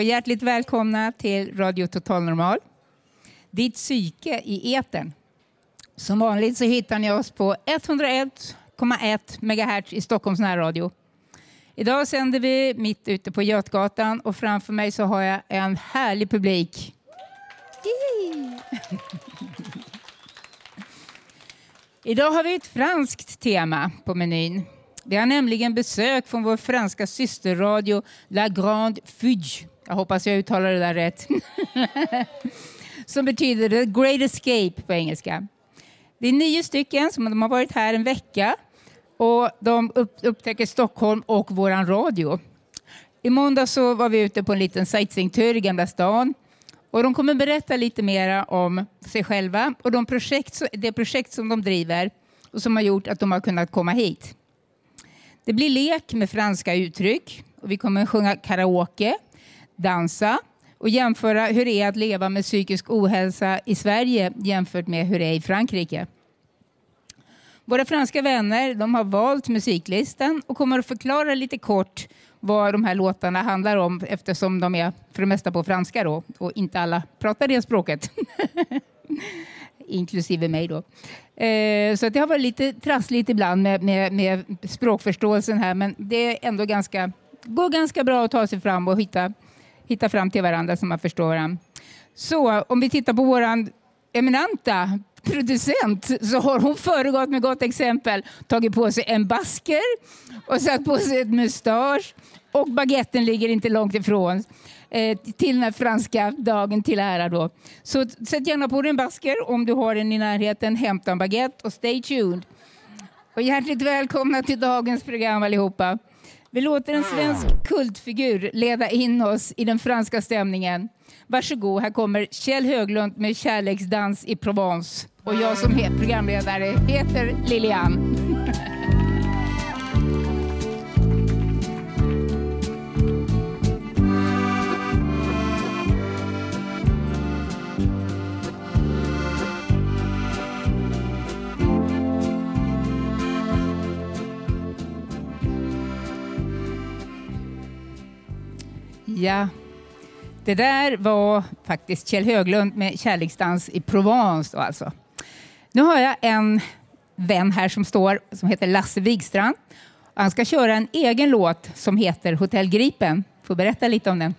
och hjärtligt välkomna till Radio Total Normal. Ditt psyke i etern. Som vanligt så hittar ni oss på 101,1 MHz i Stockholms närradio. Idag sänder vi mitt ute på Götgatan och framför mig så har jag en härlig publik. Idag har vi ett franskt tema på menyn. Vi har nämligen besök från vår franska systerradio La Grande Fuge. Jag hoppas jag uttalar det där rätt. som betyder The Great Escape på engelska. Det är nio stycken som de har varit här en vecka och de upptäcker Stockholm och våran radio. I måndag så var vi ute på en liten sightseeingtur i Gamla stan och de kommer berätta lite mer om sig själva och de projekt, det projekt som de driver och som har gjort att de har kunnat komma hit. Det blir lek med franska uttryck och vi kommer sjunga karaoke, dansa och jämföra hur det är att leva med psykisk ohälsa i Sverige jämfört med hur det är i Frankrike. Våra franska vänner de har valt musiklistan och kommer att förklara lite kort vad de här låtarna handlar om eftersom de är för det mesta på franska då, och inte alla pratar det språket. Inklusive mig då. Eh, så det har varit lite trassligt ibland med, med, med, språkförståelsen här men det är ändå ganska, går ganska bra att ta sig fram och hitta, hitta fram till varandra så man förstår varandra. Så om vi tittar på våran eminenta producent så har hon föregått med gott exempel. Tagit på sig en basker och satt på sig ett mustasch och baguetten ligger inte långt ifrån eh, till den här franska dagen till ära. Då. Så sätt gärna på dig en basker om du har den i närheten. Hämta en baguette och stay tuned. Och hjärtligt välkomna till dagens program allihopa. Vi låter en svensk kultfigur leda in oss i den franska stämningen. Varsågod, här kommer Kjell Höglund med Kärleksdans i Provence. Och jag som är programledare heter Lilian. Ja, det där var faktiskt Kjell Höglund med Kärleksdans i Provence. Alltså. Nu har jag en vän här som står som heter Lasse Wigstrand. Han ska köra en egen låt som heter Hotell Gripen. Får berätta lite om den.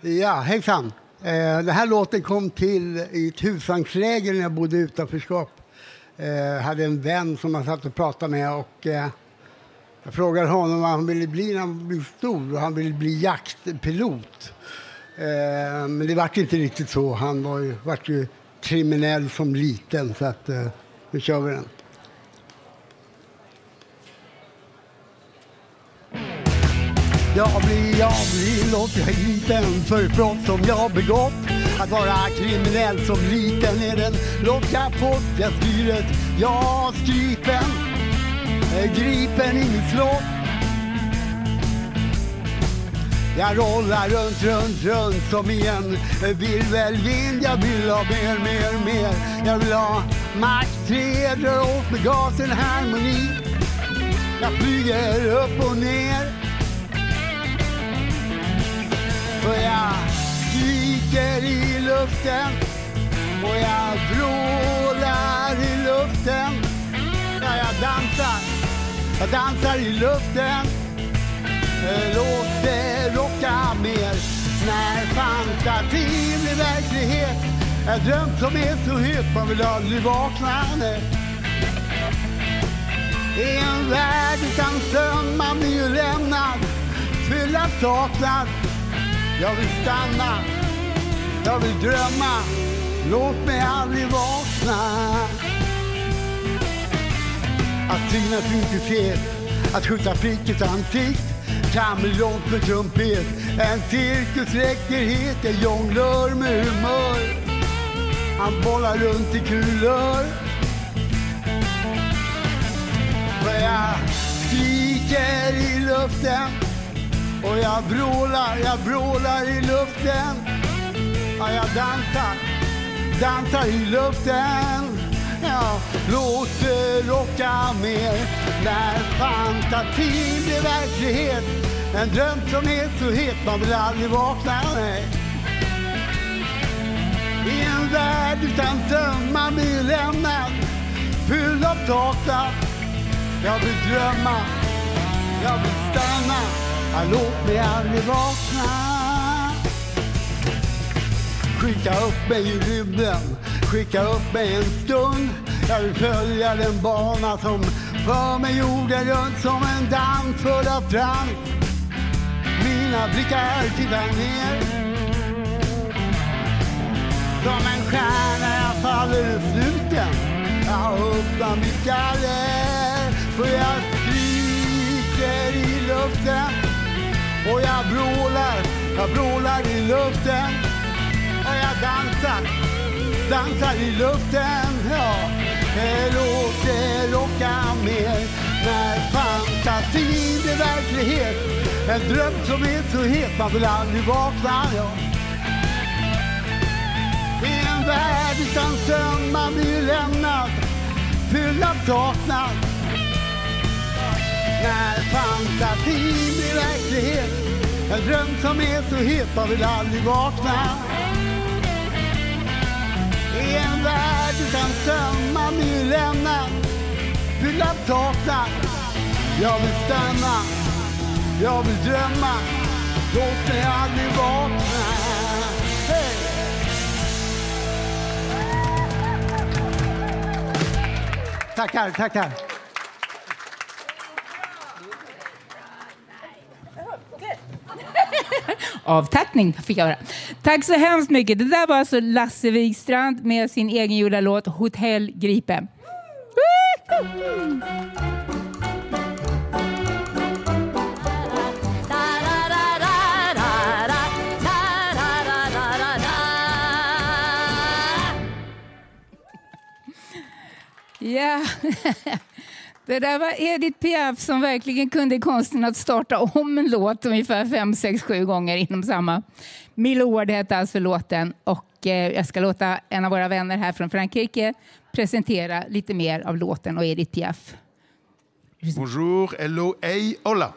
Ja, hejsan. Eh, den här låten kom till i ett husvagnsläger när jag bodde i utanförskap. Jag hade en vän som jag satt och pratade med och eh, jag frågade honom vad han ville bli när han blev stor och han ville bli jaktpilot. Eh, men det vart inte riktigt så. Han var ju, vart ju kriminell som liten så att eh, nu kör vi den. Jag blir, jag blir låt jag liten för brott som jag begått. Att vara kriminell som liten är den låt kaputt. Jag styr ett jag strypen. Eh, gripen i mitt slott. Jag rollar runt, runt, runt som i en eh, virvelvind. Jag vill ha mer, mer, mer. Jag vill ha Max 3, drar åt med gasen, harmoni. Jag flyger upp och ner. För jag skriker i luften och jag vrålar i luften. Ja, jag dansar, jag dansar i luften. Eh, låt det rocka mer när fantasin blir verklighet. En dröm som är så het man vill aldrig vakna. I en värld utan sömn man blir ju lämnad, fylld av saknad. Jag vill stanna, jag vill drömma, låt mig aldrig vakna. Att synas inte ser, att skjuta prick ett ansikt kameleont med trumpet. En cirkusräckerhet, jag jonglör med humör. Han bollar runt i kulor. För jag skriker i luften och jag vrålar, jag vrålar i luften. Ja, jag dansar, dansar i luften. Ja, låt det rocka mer när fantasin blir verklighet. En dröm som är så het man vill aldrig vakna. Nej. I en värld utan sömn man blir lämnad Fylld av data Jag vill drömma Jag vill stanna Låt mig aldrig vakna Skicka upp mig i rymden. Skicka upp mig en stund. Jag vill följa den bana som för mig jorden runt Som en dans full av trans Mina blickar tittar ner. Som en stjärna jag faller i sluten, Jag öppnar mitt galler för jag skriker i luften. Och jag vrålar, jag vrålar i luften. Dansar, dansar i luften. Ja, låt det rocka mer när fantasin blir verklighet. En dröm som är så het man vill aldrig vakna. Ja. I en värld utan sömn man blir lämnad Fylld av saknad När fantasin blir verklighet En dröm som är så het man vill aldrig vakna i en värld utan kan tömma, blir lämnad Fylld av saknad Jag vill stanna. Jag vill drömma. Låt mig aldrig vakna. Hey! Tackar, tackar. Avtackning fick jag höra. Tack så hemskt mycket. Det där var alltså Lasse Wikstrand med sin egengjorda låt Hotell Gripe. Ja, det där var Edith Piaf som verkligen kunde konsten att starta om en låt ungefär fem, sex, sju gånger inom samma. Milord hette alltså låten och eh, jag ska låta en av våra vänner här från Frankrike presentera lite mer av låten och Edith Piaf. Bonjour, hello, hey, hola.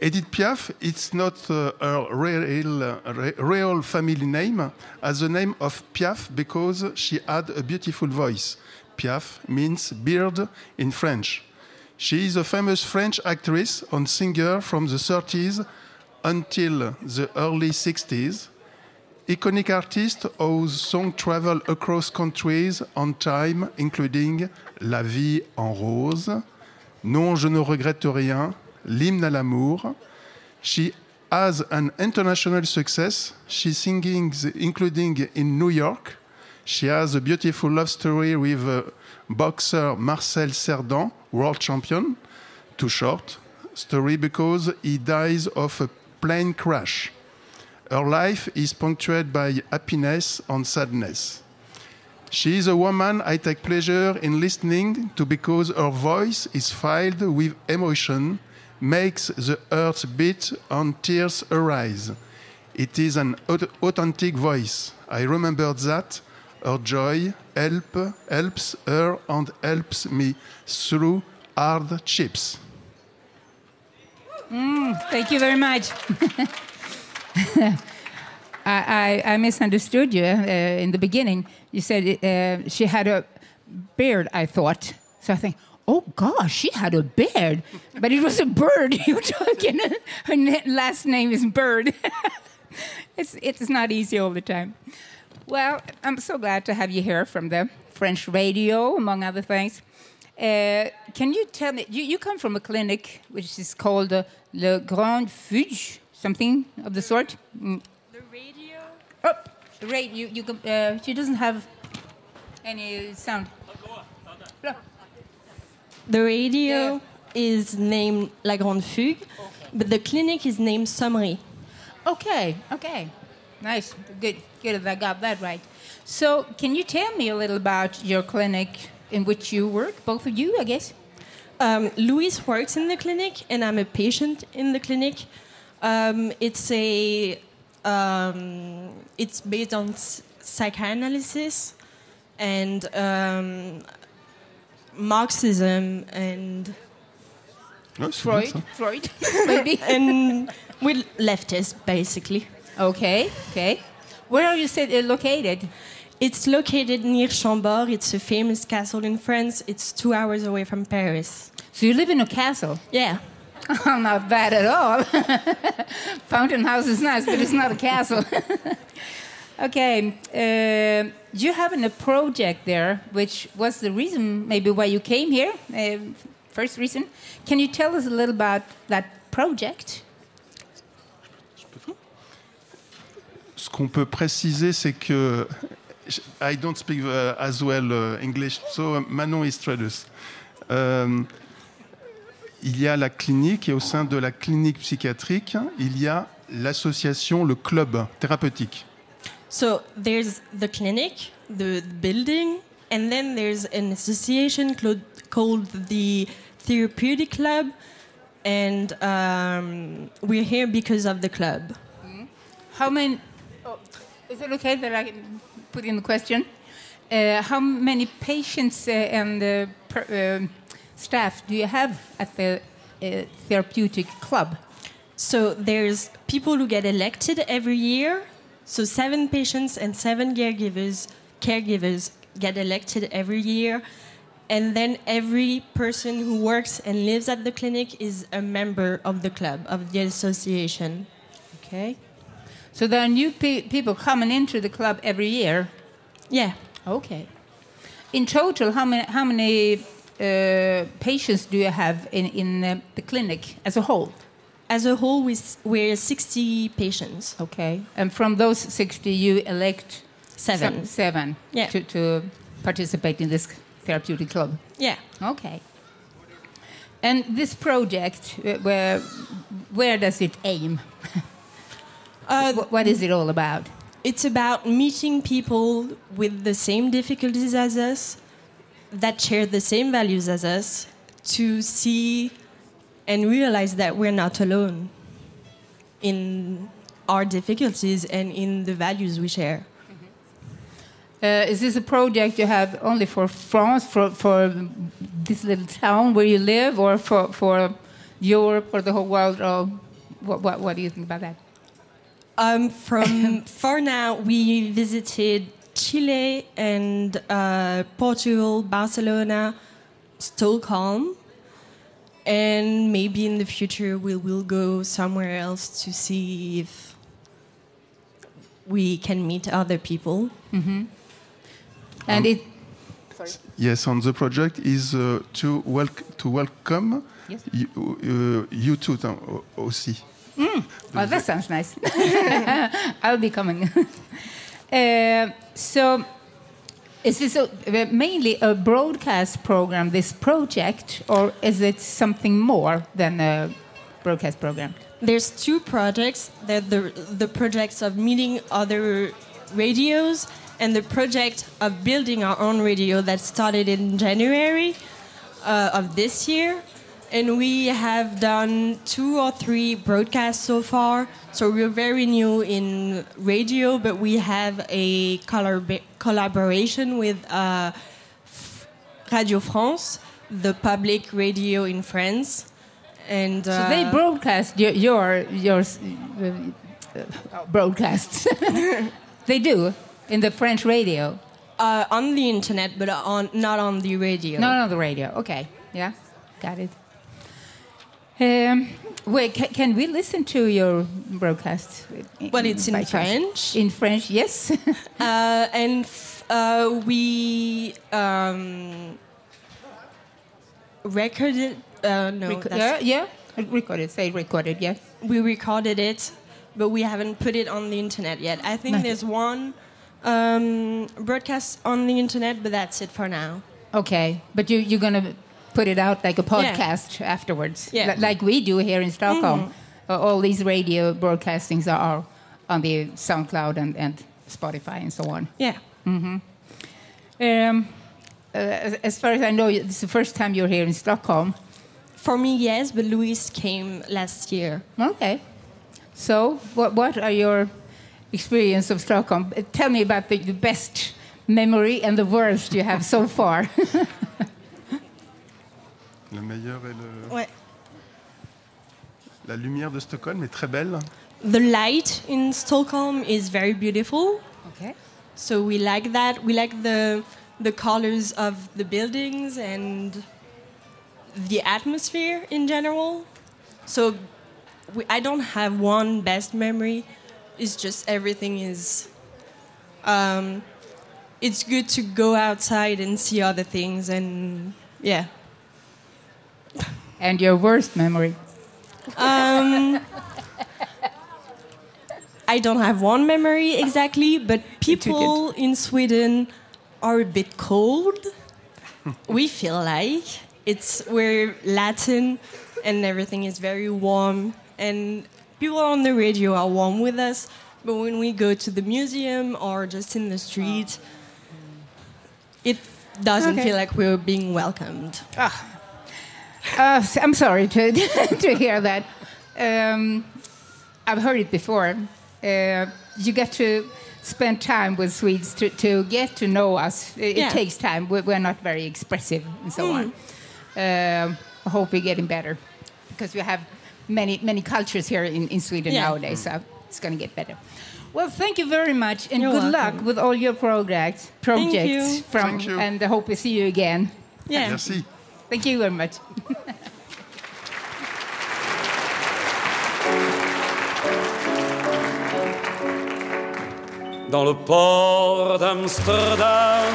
Edith Piaf, it's not uh, a real, uh, real family name, as the name of Piaf because she had a beautiful voice. Piaf means beard in French. She is a famous French actress and singer from the 30s until the early 60s. Iconic artist whose songs travel across countries and time, including La vie en rose, Non, je ne regrette rien, L'hymne à l'amour. She has an international success. She's singing, including in New York. She has a beautiful love story with uh, boxer Marcel Cerdan, world champion. Too short story because he dies of a plane crash. Her life is punctuated by happiness and sadness. She is a woman I take pleasure in listening to because her voice is filled with emotion, makes the heart beat and tears arise. It is an authentic voice. I remember that her joy help, helps her and helps me through hardships. Thank you very much. I, I, I misunderstood you uh, in the beginning. You said uh, she had a beard, I thought. So I think, oh gosh, she had a beard. But it was a bird you were talking. Her last name is Bird. it's, it's not easy all the time. Well, I'm so glad to have you here from the French radio, among other things. Uh, can you tell me, you, you come from a clinic which is called uh, Le Grand Fugue, something of the sort? Mm. The radio. Oh, the radio, you, you, uh, she doesn't have any sound. The radio Yeah. is named La Grande Fugue, but the clinic is named Saumery. Okay, okay. Nice. Good. Good that I got that right. So, can you tell me a little about your clinic in which you work, both of you, I guess? Um, Louis works in the clinic, and I'm a patient in the clinic. Um, it's a um, it's based on psychoanalysis and um, Marxism and Ouais, c'est bien, Freud, ça. Freud, maybe. and we're leftists basically. okay, okay. Where are you uh, located? It's located near Chambord. It's a famous castle in France. It's two hours away from Paris. So you live in a castle. Yeah. Oh, not bad at all. Fountain House is nice, but it's not a castle. okay, uh, you have a project there, which was the reason maybe why you came here. Uh, first reason. Can you tell us a little about that project? Ce qu'on peut préciser, c'est que I don't speak uh, as well uh, English, so Manon is traduce. Euh, il y a la clinique et au sein de la clinique psychiatrique, il y a l'association, le club thérapeutique. So there's the clinic, the building, and then there's an association called the Therapeutic Club, and um, we're here because of the club. How many? Is it okay that I put in the question? Uh, how many patients uh, and uh, per, um staff do you have at the uh, therapeutic club? So there's people who get elected every year. So seven patients and seven caregivers, caregivers get elected every year. And then every person who works and lives at the clinic is a member of the club, of the association. Okay. So there are new pe- people coming into the club every year. Yeah. Okay. In total, how many how many uh, patients do you have in in uh, the clinic as a whole? As a whole, we s- we're 60 patients. Okay. And from those sixty, you elect Seven. some- seven Yeah. to, to participate in this therapeutic club. Yeah. Okay. And this project, where where does it aim? Uh, Wh- what is it all about? It's about meeting people with the same difficulties as us, that share the same values as us, to see and realize that we're not alone in our difficulties and in the values we share. Uh, is this a project you have only for France, for, for this little town where you live, or for, for Europe or the whole world? Or what, what, what do you think about that? Um, from for now, we visited Chile and uh, Portugal, Barcelona, Stockholm, and maybe in the future we will go somewhere else to see if we can meet other people. And it, Yes, on the project is uh, to, welc- to welcome Yes. you, uh, you too hein, aussi. well, that sounds nice. I'll be coming. uh, so, is this a, mainly a broadcast program, this project, or is it something more than a broadcast program? There's two projects. They're the the projects of meeting other radios and the project of building our own radio that started in January uh, of this year. And we have done two or three broadcasts so far. So we're very new in radio, but we have a collab- collaboration with uh, Radio France, the public radio in France. And So they uh, broadcast your your, your uh, uh, broadcasts. they do in the French radio. Uh, on the internet, but on not on the radio. Not on the radio. Okay, yeah, got it. Um, wait, can, can we listen to your broadcast? Well, it's in? French. In French, yes. Uh, and uh, we um, recorded. Uh, no, Reco- yeah, yeah. Recorded. Say recorded. Yeah. we recorded it, but we haven't put it on the internet yet. I think Not there's one um, broadcast on the internet, but that's it for now. Okay, but you you're gonna put it out like a Yeah. podcast afterwards, Yeah. li- like we do here in Stockholm. uh, all these radio broadcastings are on the SoundCloud and, and Spotify and so on. Yeah. Um, uh, as, as far as I know, it's the first time you're here in Stockholm. For me, yes, but Louis came last year. Okay. So, what, what are your experience of Stockholm? Uh, Tell me about the, the best memory and the worst you have so far. Le meilleur est le... Ouais. La lumière de Stockholm est très belle. The light in Stockholm is very beautiful. okay. So we like that. We like the the colors of the buildings and the atmosphere in general. So we, I don't have one best memory. It's just everything is. Um, it's good to go outside and see other things and yeah. And your worst memory? Um, I don't have one memory exactly, but people in Sweden are a bit cold. we feel like it's we're Latin, and everything is very warm, and people on the radio are warm with us. But when we go to the museum or just in the street, it doesn't Okay. feel like we're being welcomed. Uh, s- I'm sorry to, to hear that. Um, I've heard it before. Uh, you get to spend time with Swedes to, to get to know us. It, Yeah. it takes time. We're, we're not very expressive and so on. Um, I hope we're getting better because we have many many cultures here in, in Sweden Yeah. nowadays. So it's going to get better. Well, thank you very much, and You're good welcome. luck with all your projects. Thank Projects you. from, Thank you. and I hope we see you again. Yeah. Merci. Thank you very much. Dans le port d'Amsterdam,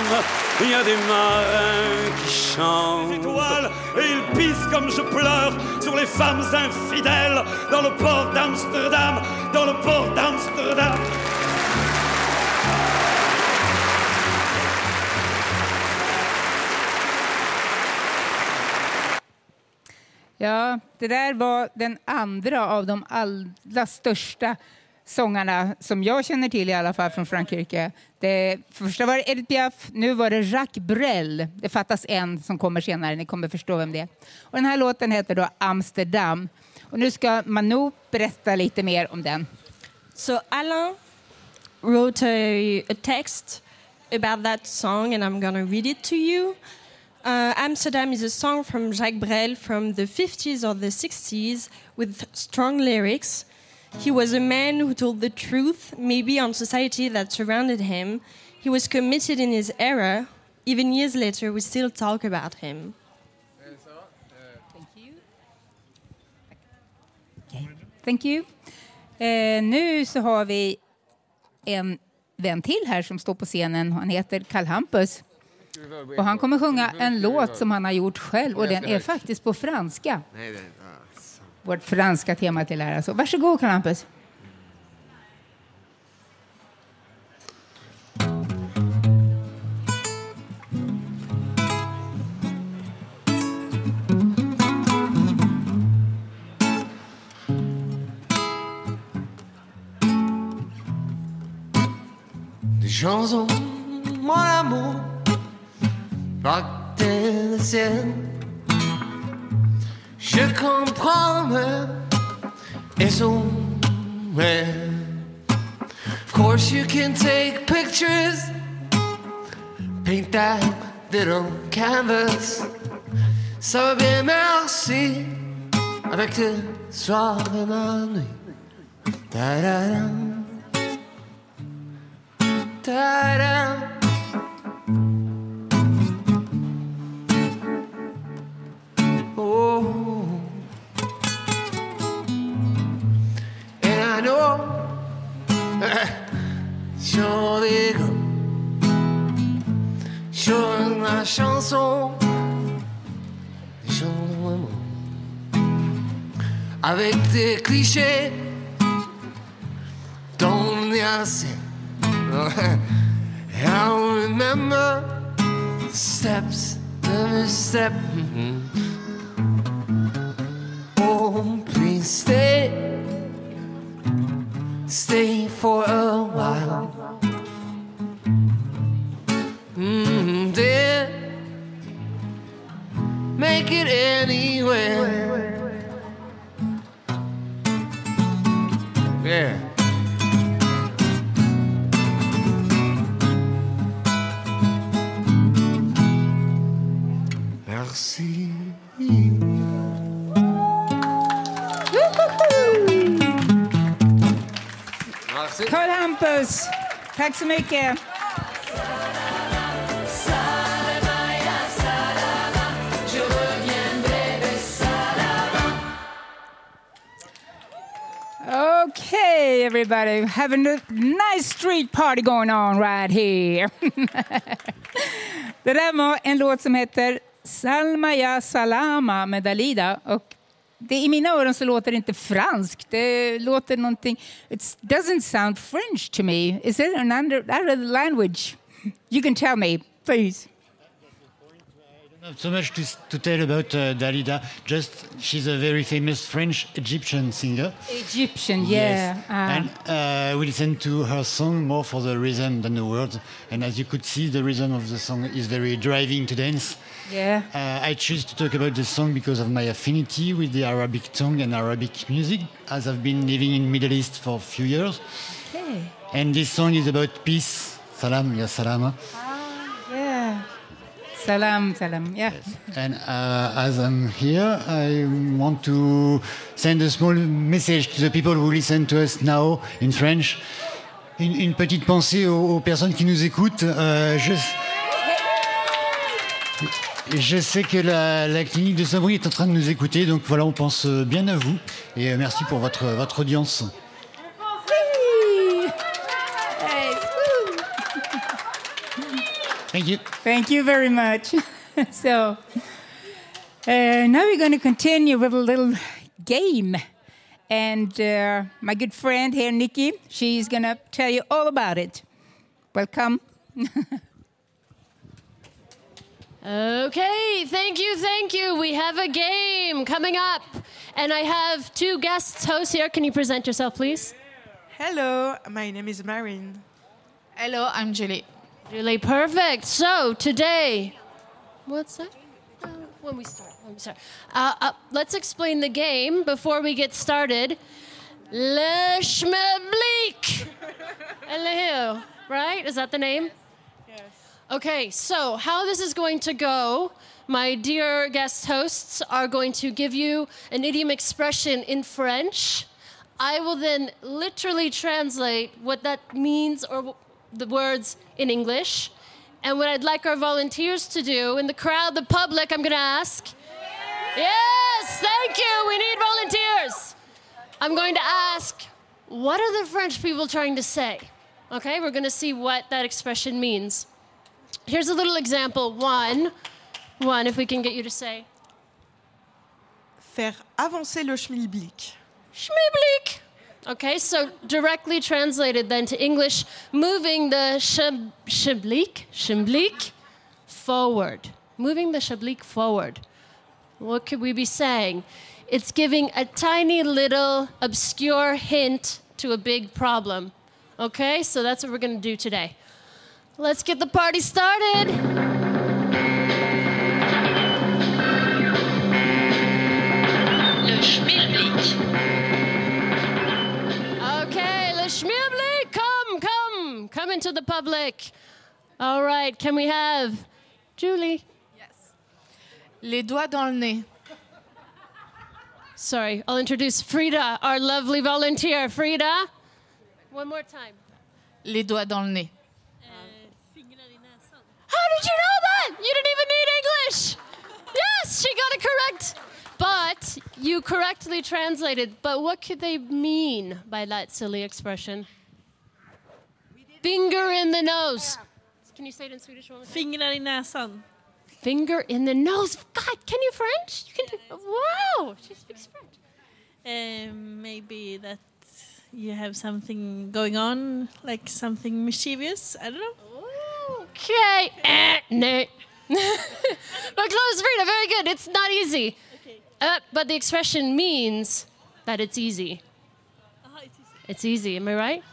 il y a des marins qui chantent. Étoiles, et ils pissent comme je pleure sur les femmes infidèles. Dans le port d'Amsterdam, dans le port d'Amsterdam. Ja, det där var den andra av de allra största sångarna som jag känner till i alla fall från Frankrike. Det första var Edith Piaf, nu var det Jacques Brel. Det fattas en som kommer senare, ni kommer förstå vem det är. Och den här låten heter då Amsterdam. Och nu ska Manu berätta lite mer om den. So Alain wrote a, a text about that song, and I'm gonna read it to you. Uh, Amsterdam is a song from Jacques Brel from the 50s or the 60s with strong lyrics. He was a man who told the truth, maybe on society that surrounded him. He was committed in his era. Even years later, we still talk about him. Thank you. Thank Eh, nu så har vi en vän till här som står på scenen. Han heter Karl Hampus. Och han kommer sjunga en låt som han har gjort själv och den är faktiskt på franska. Vårt franska tema till här. Alltså. Varsågod Karl Hampus. Des chansons, Je comprends et Of course, you can take pictures, paint that little canvas. Ça va bien, merci, avec le soir et la nuit. Ta-da-da. Ta-da. sur gars, sur la chanson, avec des clichés, y assez. I remember steps, every step. mhm. Oh, please stay. Stay for a while. Mm, dear, make it anywhere. Yeah. Merci. Carl Karl Hampus, tack så mycket. Okay, everybody, having a nice street party going on right here. Det där var en låt som heter Salma ya salama med Dalida. Och det, I mina öron så låter det inte franskt. Det låter någonting... It doesn't sound French to me. Is it an under, other language? You can tell me, please. So much to, to tell about uh, Dalida. Just she's a very famous French Egyptian singer. Egyptian, yeah. Yes. Ah. And uh, we listen to her song more for the rhythm than the words. And as you could see, the rhythm of the song is very driving to dance. Yeah. Uh, I choose to talk about this song because of my affinity with the Arabic tongue and Arabic music, as I've been living in Middle East for a few years. Okay. And this song is about peace. Salam, ya salama. Yeah. Salam, salam. Yeah. And uh, as I'm here, I want to send a small message to the people who listen to us now in French. Une, une petite pensée aux, aux personnes qui nous écoutent. Euh, je, je sais que la, la clinique de Sabri est en train de nous écouter, donc voilà, on pense bien à vous. Et euh, merci pour votre, votre audience. Thank you. Thank you very much. so, uh, now we're going to continue with a little game. And uh, my good friend here, Nikki, she's going to tell you all about it. Welcome. Okay, thank you, thank you. We have a game coming up. And I have two guests hosts here. Can you present yourself, please? Hello, my name is Marin. Hello, I'm Julie. Julie, perfect. So today, what's that? Uh, when we start, when we start. Uh, uh, let's explain the game before we get started. Le Schmeblick. Hello, right? Is that the name? Okay, so how this is going to go, my dear guest hosts are going to give you an idiom expression in French. I will then literally translate what that means or the words in English. And what I'd like our volunteers to do in the crowd, the public, I'm going to ask. Yes, thank you. We need volunteers. I'm going to ask, what are the French people trying to say? Okay, we're going to see what that expression means. Here's a little example. One, one, if we can get you to say Faire avancer le schmilblick. Schmiblik. Okay, so directly translated then to English, moving the shiblik, shiblik forward. Moving the shablik forward. What could we be saying? It's giving a tiny little obscure hint to a big problem. Okay, so that's what we're going to do today. Let's get the party started. Le schmilblick. Okay, le schmilblick, come, come, come into the public. All right, can we have Julie? Yes. Les doigts dans le nez. Sorry, I'll introduce Frida, our lovely volunteer. Frida, one more time. Les doigts dans le nez. How did you know that? You didn't even need English. Yes, she got it correct. But you correctly translated. But what could they mean by that silly expression? Finger in the nose. Can you say it in Swedish? one more time? Fingrar i näsan. Finger in the nose. God, can you French? You can do. Wow, she speaks French. Uh, maybe that you have something going on, like something mischievous. I don't know. Okay. Eh, no. but close, Frida. Very good. It's not easy. Uh, but the expression means that it's easy. It's easy, am I right?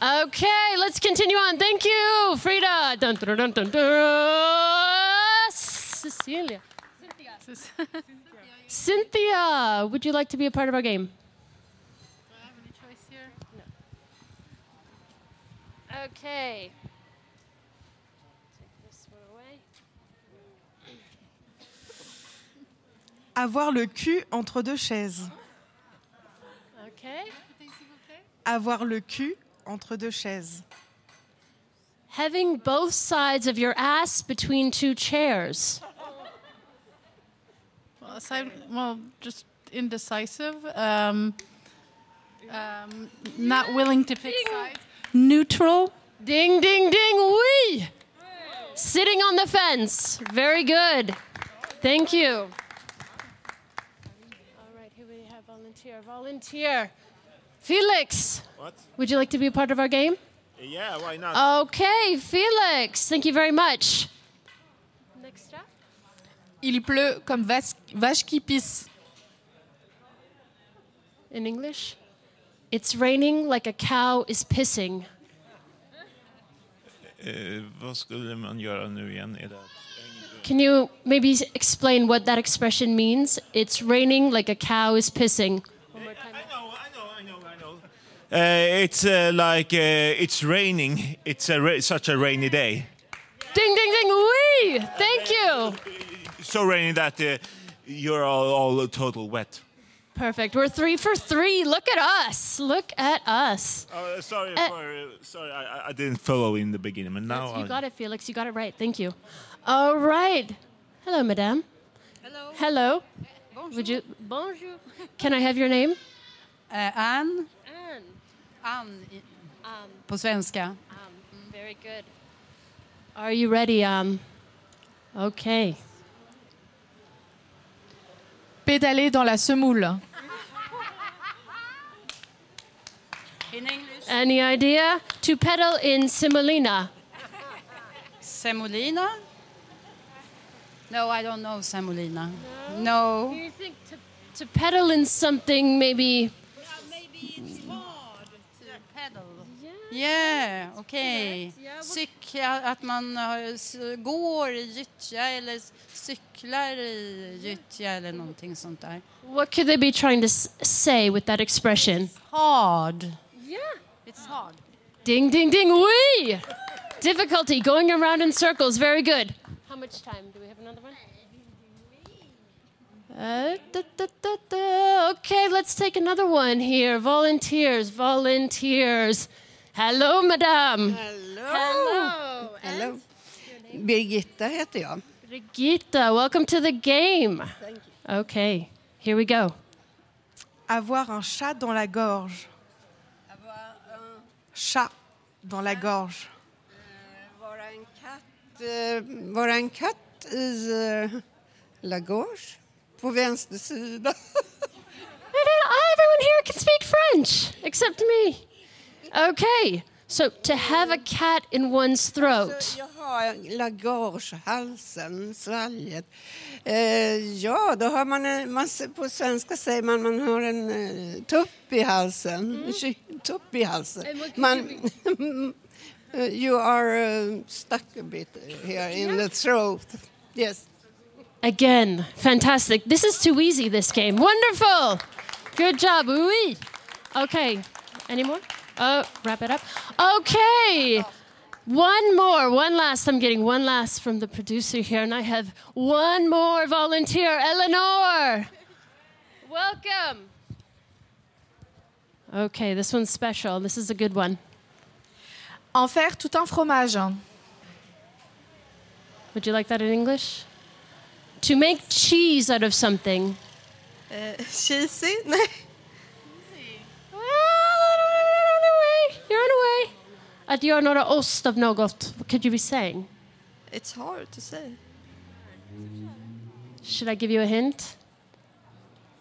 Okay, let's continue on. Thank you, Frida. Dun, dun, dun, dun, dun. Cecilia. Cynthia, Cynthia, would you like to be a part of our game? Do I have any choice here? No. Okay. Avoir le cul entre deux chaises. Okay. Avoir le cul entre deux chaises. Having both sides of your ass between two chairs. Well, aside, well just indecisive. Um, um, not willing to pick sides. Neutral. Ding, ding, ding, wee! Sitting on the fence. Very good. Thank you. Volunteer. Volunteer. Felix. What? Would you like to be a part of our game? Yeah, why not? Okay, Felix. Thank you very much. Next up. Il pleut comme vache, vache qui pisse. In English? It's raining like a cow is pissing. Eh, vad skulle man göra nu igen? Är det... Can you maybe explain what that expression means? It's raining like a cow is pissing. Uh, it's uh, like uh, it's raining. It's a ra- such a rainy day. Ding, ding, ding, wee! Thank you. So rainy that uh, you're all, all total wet. Perfect. We're three for three. Look at us. Look at us. Oh, sorry Uh, for uh, sorry, I, I- I didn't follow in the beginning, but now You I- got it, Felix. You got it right. Thank you. All right. Hello, madame. Hello. Hello. Would you? Bonjour. Can I have your name? Eh, Ann. Ann. Ann i, Um, på svenska. um, very good. Are you ready? Um. Okay. Pédaler dans la semoule. In English. Any idea? To pedal in semolina. Semolina? No, I don't know semolina. No. do You think to, to pedal in something maybe? Yeah, okej. Cykla, att man har, s- går i gyttja eller s- cyklar i gyttja eller någonting sånt där. What could they be trying to say with that expression? Hard. Yeah. It's hard. Ding, ding, ding, wee! Difficulty, going around in circles. Very good. How much time? Do we have another one? Uh, da, da, da, da. Okay, let's take another one here. Volunteers, volunteers. Hello, madam! Hello. Hello. Birgitta heter jag. Brigitta, welcome to the game. Okay, here we go. Avoir un chat dans la gorge. Avoir un... Chat dans la gorge. Vara en katt, vara en katt i eh, la gorge på vänster sida. Everyone here can speak French except me. Okay, so to have a cat in one's throat. Jag har la gorge, halsen, svalget. Eh, ja, då har man, en, man på svenska säger man man har en eh, tupp i halsen. En ky- tupp i halsen. Man, eh, you are uh, stuck a bit here in the throat. Yes. Again, fantastic. This is too easy, this game. Wonderful. Good job. Oui. Okay, any more? Oh, wrap it up. Okay. One more, one last. I'm getting one last from the producer here, and I have one more volunteer, Eleanor. Welcome. Okay, this one's special. This is a good one. En faire tout un fromage. Would you like that in English? To make cheese out of something. Eh, cheesy? Nej. You're on a way. Att göra några ost av något. What could you be saying? It's hard to say. Should I give you a hint?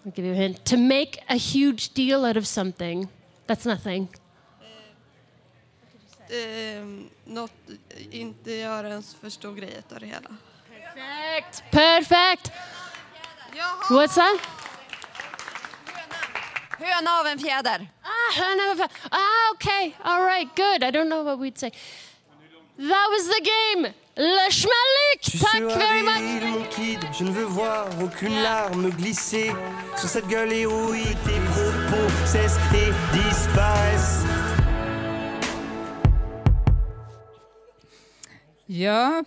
I'll give you a hint. To make a huge deal out of something. That's nothing. Ehm, något, inte göra en för stor grej av det hela. Perfect. Perfect. What's that? Höna av en fjäder. Ah, ah, ah, okay, all right, good. I don't know what we'd say. That was the game. Le schmalik. Tack very much. mon kid, je ne veux voir aucune larme glisser sur cette gueule héroïque. Tes propos cessent et disparaissent. Ja,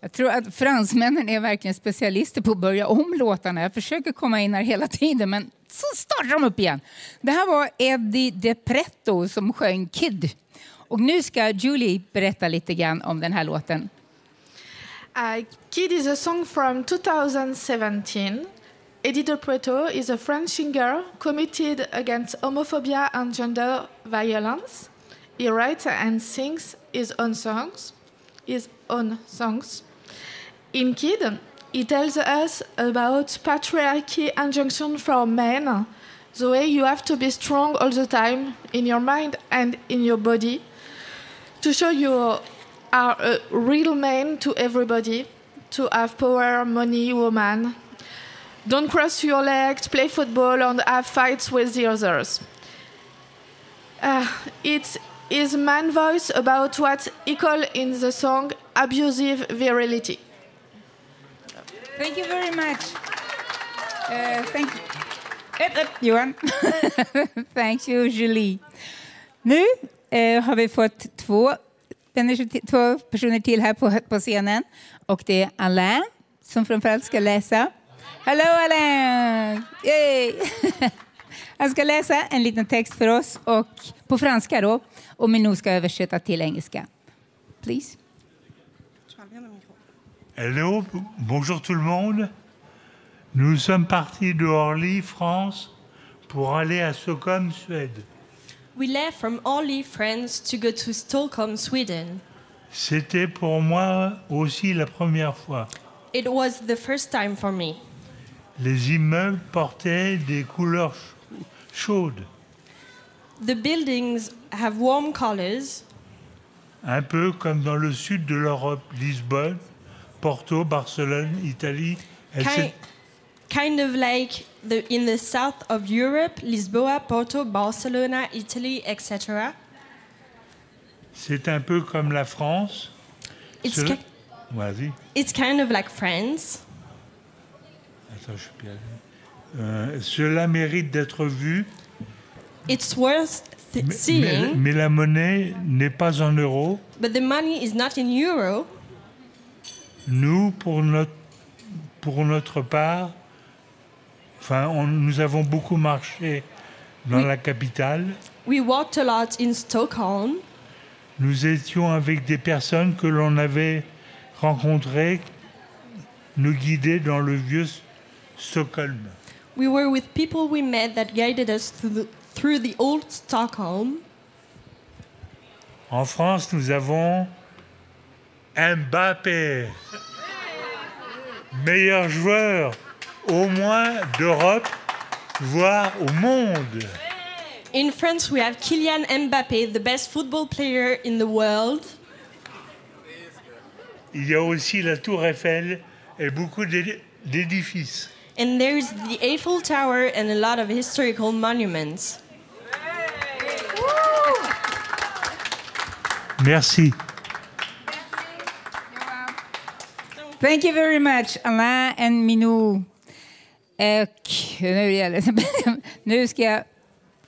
jag tror att fransmännen är verkligen specialister på att börja om låtarna. Jag försöker komma in här hela tiden, men så startar de upp igen. Det här var Eddie DePretto som sjöng Kid. Och nu ska Julie berätta lite grann om den här låten. Uh, Kid is a song from 2017. Eddie De Preto is a French singer committed against homophobia and gender violence. He writes and sings his own songs. His own songs. In Kid, he tells us about patriarchy injunction for men, the way you have to be strong all the time in your mind and in your body to show you are a real man to everybody, to have power, money, woman. Don't cross your legs, play football, and have fights with the others. Uh, it's man voice about what he called in the song abusive virility. Thank you very much. Uh, thank Upp, upp, eh, eh, Johan. Thank you, Julie. Nu eh, har vi fått två, två personer till här på, på scenen. Och det är Alain som framförallt ska läsa. Hello Alain! Yay! Han ska läsa en liten text för oss och, på franska då. Och Minou ska översätta till engelska. Please. Hello, bonjour tout le monde. Nous sommes partis de Orly, France, pour aller à Stockholm, Suède. We left from Orly, France to go to Stockholm, Sweden. C'était pour moi aussi la première fois. It was the first time for me. Les immeubles portaient des couleurs ch- chaudes, The buildings have warm colors, un peu comme dans le sud de l'Europe, Lisbonne, Porto, Barcelone, Italie, etc. kind, kind of like the, in the south of Europe, Lisboa, Porto, Barcelona, Italy, etc. C'est un peu comme la France. It's Cela- Vas-y. It's kind of like France. Attends, je suis perdu. Euh, cela mérite d'être vu, It's worth th- mais, seeing, mais la monnaie n'est pas en euros. but the money is not in euro. Nous, pour notre, pour notre part, enfin, on- nous avons beaucoup marché dans la capitale. We walked a lot in Stockholm. Nous étions avec des personnes que l'on avait rencontrées, nous guider dans le vieux Stockholm. We were with people we met that guided us through the, through the old Stockholm. En France, nous avons Mbappé, meilleur joueur au moins d'Europe, voire au monde. In France, we have Kylian Mbappe, the best football player in the world. Il y a aussi la Tour Eiffel et beaucoup d'édi- d'édifices. And there's the Eiffel Tower and a lot of historical monuments. Merci. Thank you very much, Alain and Minou. Och nu, gäller nu ska jag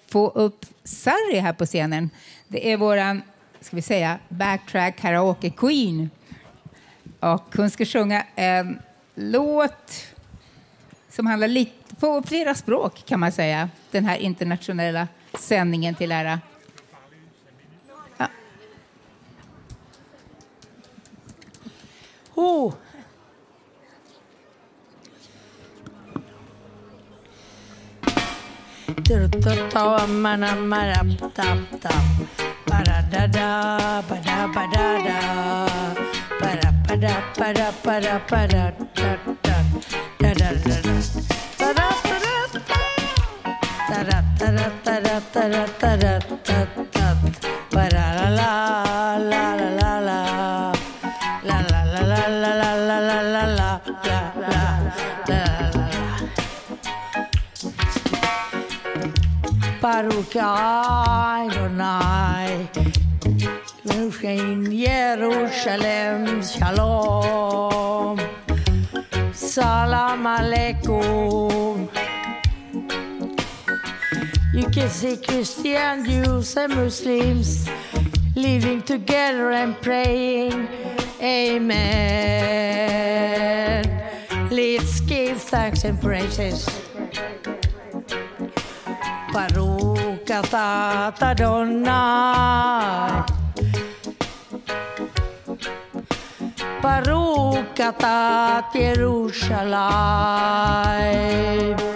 få upp Sarri här på scenen. Det är våran, ska vi säga, backtrack karaoke queen. Och hon ska sjunga en låt som handlar lite på flera språk kan man säga. Den här internationella sändningen till ära. Ja. Oh. Paruk You see Christian Jews and Muslims living together and praying. Amen. Let's give thanks and praises. Baruch Adonai. Baruch Yerushalayim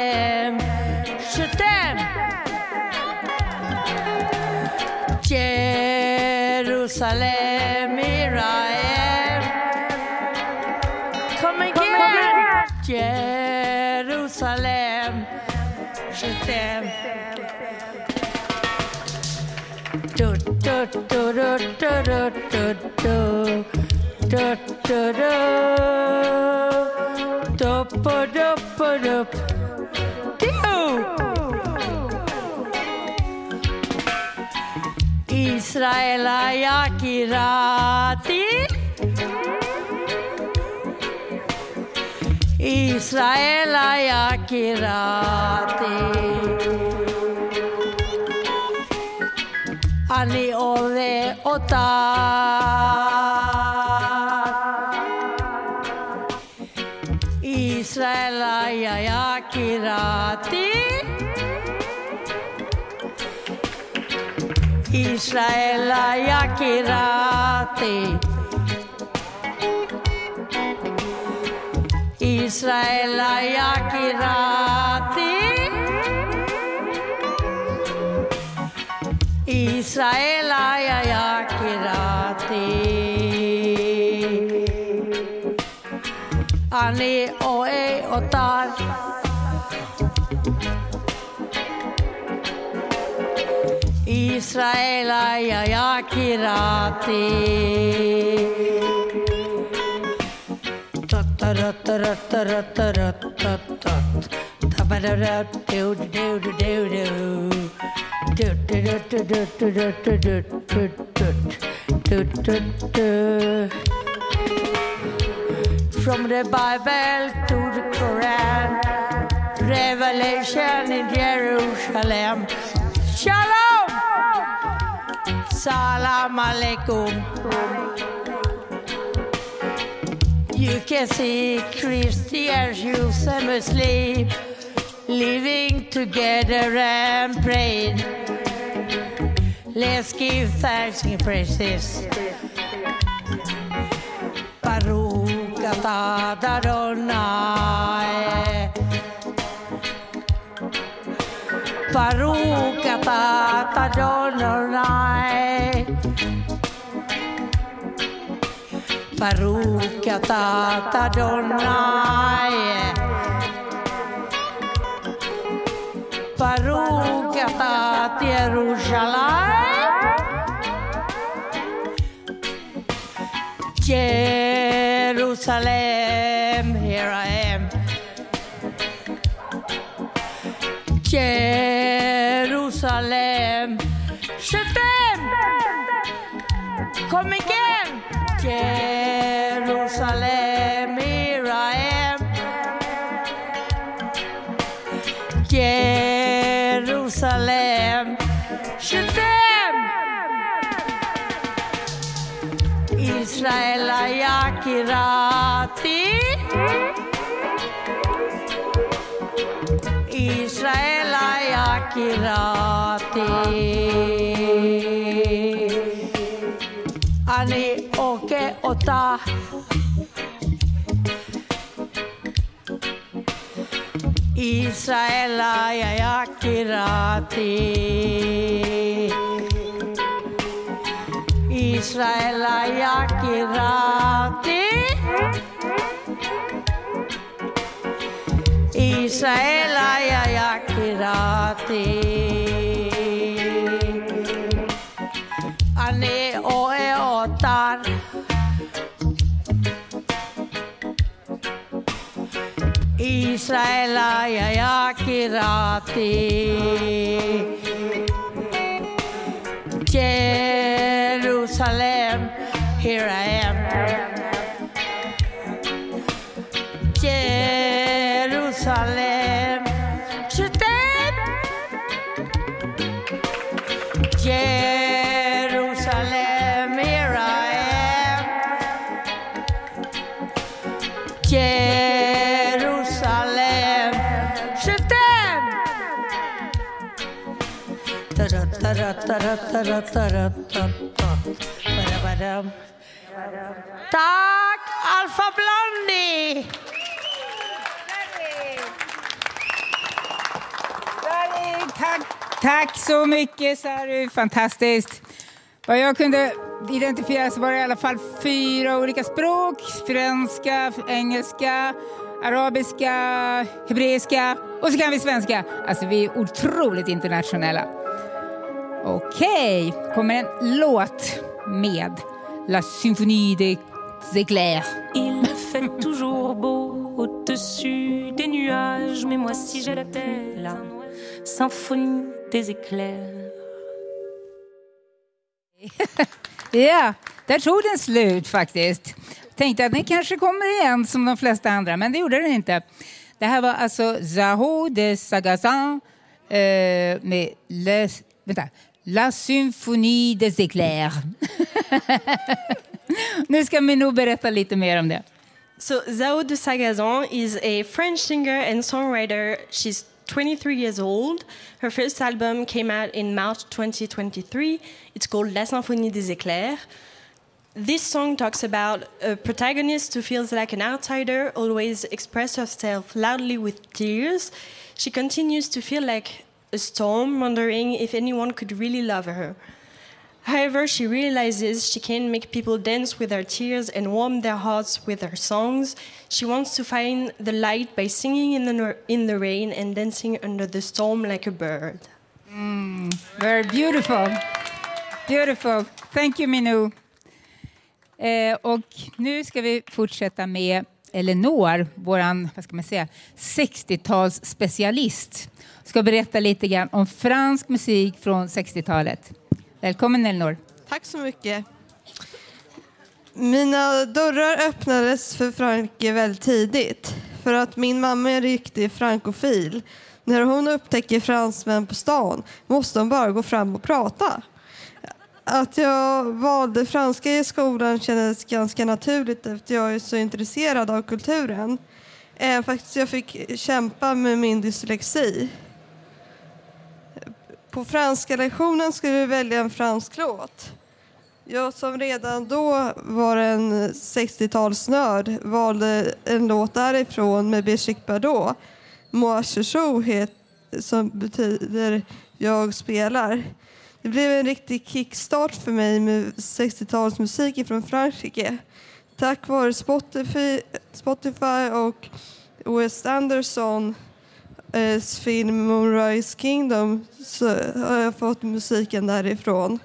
Jerusalem, here I am. Come again. Jerusalem, Shatem. do do do do do do do do do do do do do do Israela yakirati Israela yakirati Ani ole ota. Israela yakirati ישראל יקירתי. ישראל יקירתי. ישראל היה יקירתי. אני אוהב אותה. Israela ja jaakirati. From the Bible to the Quran, Revelation in Jerusalem. Salam alaikum. You can see Christians, Jews, and Muslims living together and praying. Let's give thanks and praises. Baruch atah Adonai. Paruka ta ta tata Paruka ta ta donai Paruka ta Jerusalem Jerusalem, here I am. Jerusalem. Kirati Israel Kirati Ani oke ota Israel Kirati Israela Yakirati Israela Yakirati Ane oe otar Israela Yakirati Jerusalem, here I am. Jerusalem, je t'aime. Jerusalem, here I am. Jerusalem, je t'aime. Tack, Alfa Blondie! Tack, tack så mycket Sari, fantastiskt. Vad jag kunde identifiera så var det i alla fall fyra olika språk. Franska, engelska, arabiska, hebreiska och så kan vi svenska. Alltså vi är otroligt internationella. Okej, kommer en låt med La Symphonie des éclairs. Il fait toujours beau au-dessus des nuages, mais moi si j'ai la tête, la symphonie des éclairs. Ja, där tog den slut faktiskt. Tänkte att den kanske kommer igen som de flesta andra, men det gjorde den inte. Det här var alltså Zaho de Sagazan eh, med Les, vänta, La Symphonie des éclairs. nu ska vi nog berätta lite mer om det. So Zaho de Sagazan is a French singer and songwriter. She's 23 years old. Her first album came out in March 2023. It's called La Symphonie des Éclairs. This song talks about a protagonist who feels like an outsider, always express herself loudly with tears. She continues to feel like a storm, wondering if anyone could really love her. However, she realizes she can make people dance with her tears and warm their hearts with her songs. She wants to find the light by singing in the, in the rain and dancing under the storm like a bird. Mm, very beautiful. Beautiful. Thank you, Minou. Eh, och nu ska vi fortsätta med Elinor, vår 60-talsspecialist. Ska berätta lite grann om fransk musik från 60-talet. Välkommen Elinor. Tack så mycket. Mina dörrar öppnades för Frankrike väldigt tidigt. För att min mamma är en riktig frankofil. När hon upptäcker fransmän på stan måste hon bara gå fram och prata. Att jag valde franska i skolan kändes ganska naturligt eftersom jag är så intresserad av kulturen. Även faktiskt jag fick kämpa med min dyslexi. På franska lektionen skulle vi välja en fransk låt. Jag som redan då var en 60-talsnörd valde en låt därifrån med Brigitte Bardot. Moi je som betyder jag spelar. Det blev en riktig kickstart för mig med 60-talsmusik från Frankrike. Tack vare Spotify, Spotify och Wes Anderson eh, film Moonrise Kingdom så har jag fått musiken därifrån.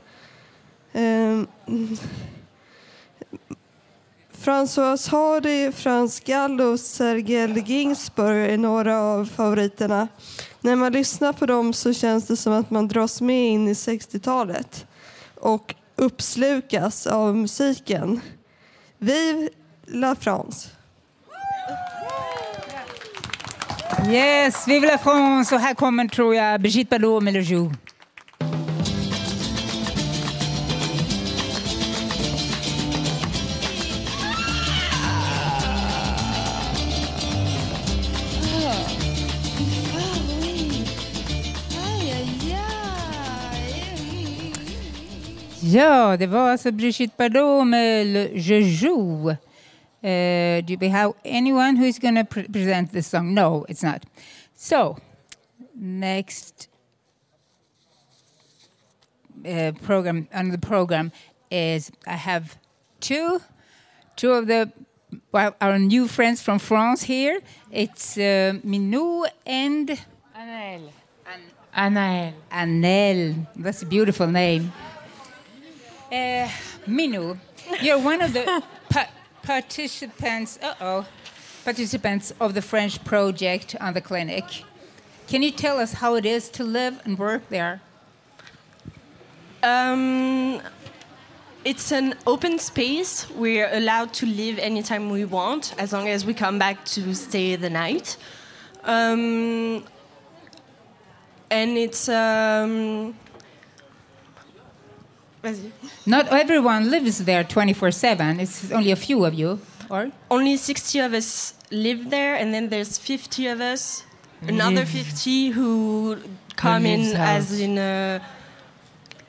Eh, François Hardy, Frans Gall och Sergel Ginsburg är några av favoriterna. När man lyssnar på dem så känns det som att man dras med in i 60-talet och uppslukas av musiken. Vive la France! Yes, vive la France! Och här kommer, tror jag, Brigitte Bardot med Le Jour. Ja, det var alltså Brigitte Bardot med Je joue. Uh, do we have anyone who is going to pre present this song? No, it's not. So, next uh, program on the program, is I have two, two of the well, our new friends from France here. It's uh, Minou and Anaël. Anaël. Anaël. That's a beautiful name. Uh, Minou, you're one of the pa- participants. Uh oh, participants of the French project on the clinic. Can you tell us how it is to live and work there? Um, it's an open space. We're allowed to leave anytime we want, as long as we come back to stay the night. Um, and it's. Um, vas-y. Not everyone lives there 24 7. It's only a few of you, or? Only 60 of us live there, and then there's 50 of us, another 50 who come in lives as in a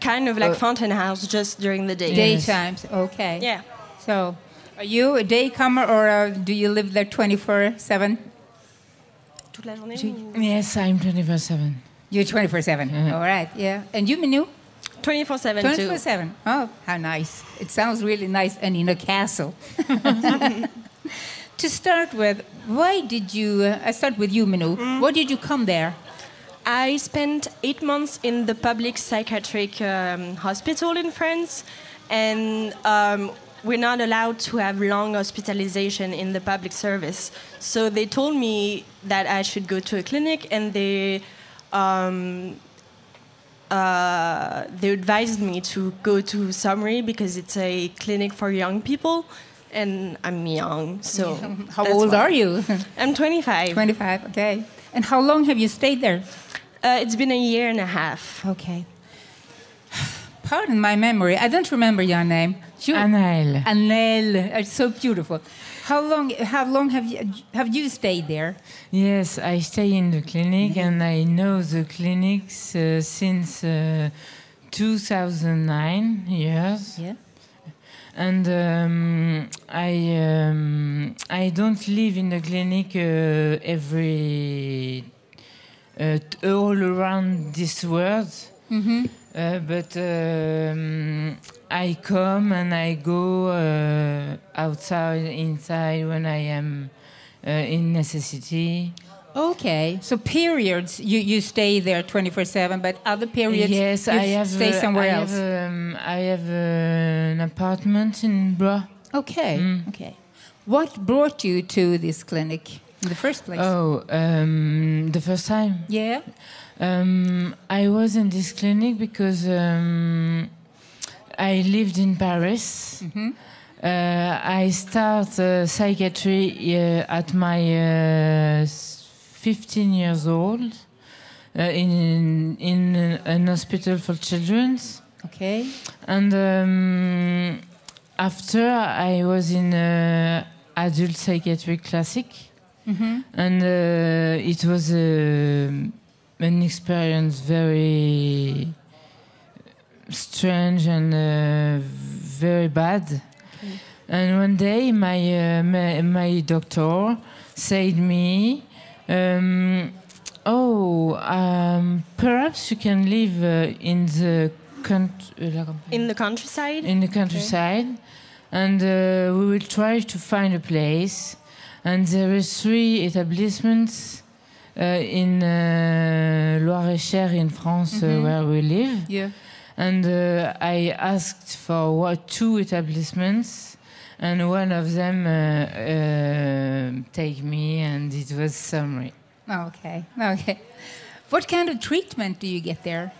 kind of like Uh, fountain house just during the day. Daytimes, okay. Yeah. So, are you a daycomer or uh, do you live there 24 7? Toute la journée Yes, I'm 24 7. You're 24 7. All right, yeah. And you, Minu? 24 7 24 7. Oh, how nice. It sounds really nice and in a castle. to start with, why did you, uh, I start with you, Minu. Why did you come there? I spent eight months in the public psychiatric um, hospital in France, and um, we're not allowed to have long hospitalization in the public service. So they told me that I should go to a clinic, and they um, uh, they advised me to go to Saumery because it's a clinic for young people, and I'm young, so How old why. are you? I'm 25. 25, okay. And how long have you stayed there? Uh, it's been a year and a half. Okay. Pardon my memory. I don't remember your name. You, Anaël. Anaël. It's so beautiful. How long? How long have you have you stayed there? Yes, I stay in the clinic and I know the clinics uh, since uh, 2009 years. Yeah. And um, I um, I don't live in the clinic uh, every uh, all around this world. Mhm. Uh, but um, I come and I go uh, outside, inside when I am uh, in necessity. Okay. So periods, you, you stay there 24/7, but other periods, yes, you I have stay uh, somewhere I else. Have, um, I have uh, an apartment in Bra. Okay. Mm. Okay. What brought you to this clinic in the first place? Oh, um, the first time. Yeah. Um, I was in this clinic because um, I lived in Paris. Mhm. Uh, I start uh, psychiatry uh, at my uh, 15 years old uh, in in an hospital for children. Okay. And um, after I was in uh, adult psychiatric classic, Mhm. and uh, it was uh, an experience very strange and uh, very bad. And one day, my uh, my, my doctor said me, um, "Oh, um, perhaps you can live uh, in the country." In the countryside? in the countryside, and uh, we will try to find a place. And there is three establishments uh, in uh, Loir-et-Cher in France uh, Mhm. where we live. Yeah. And uh, I asked for what two establishments, and one of them uh, uh, take me, and it was Saumery. Okay. Okay. What kind of treatment do you get there?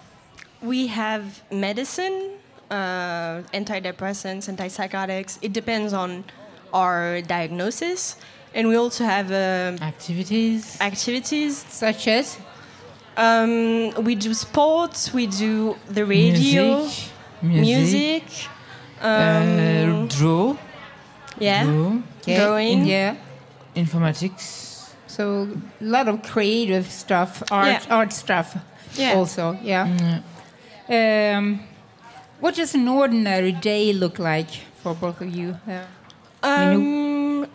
We have medicine, uh, antidepressants, antipsychotics. It depends on our diagnosis. And we also have um, activities. Activities such as um, we do sports. We do the radio, Music. Music. um, uh, draw. yeah, Draw. drawing. Yeah. Informatics. So a lot of creative stuff, art, Yeah. art stuff. Yeah. Also, yeah. Um, what does an ordinary day look like for both of you? Uh, Um,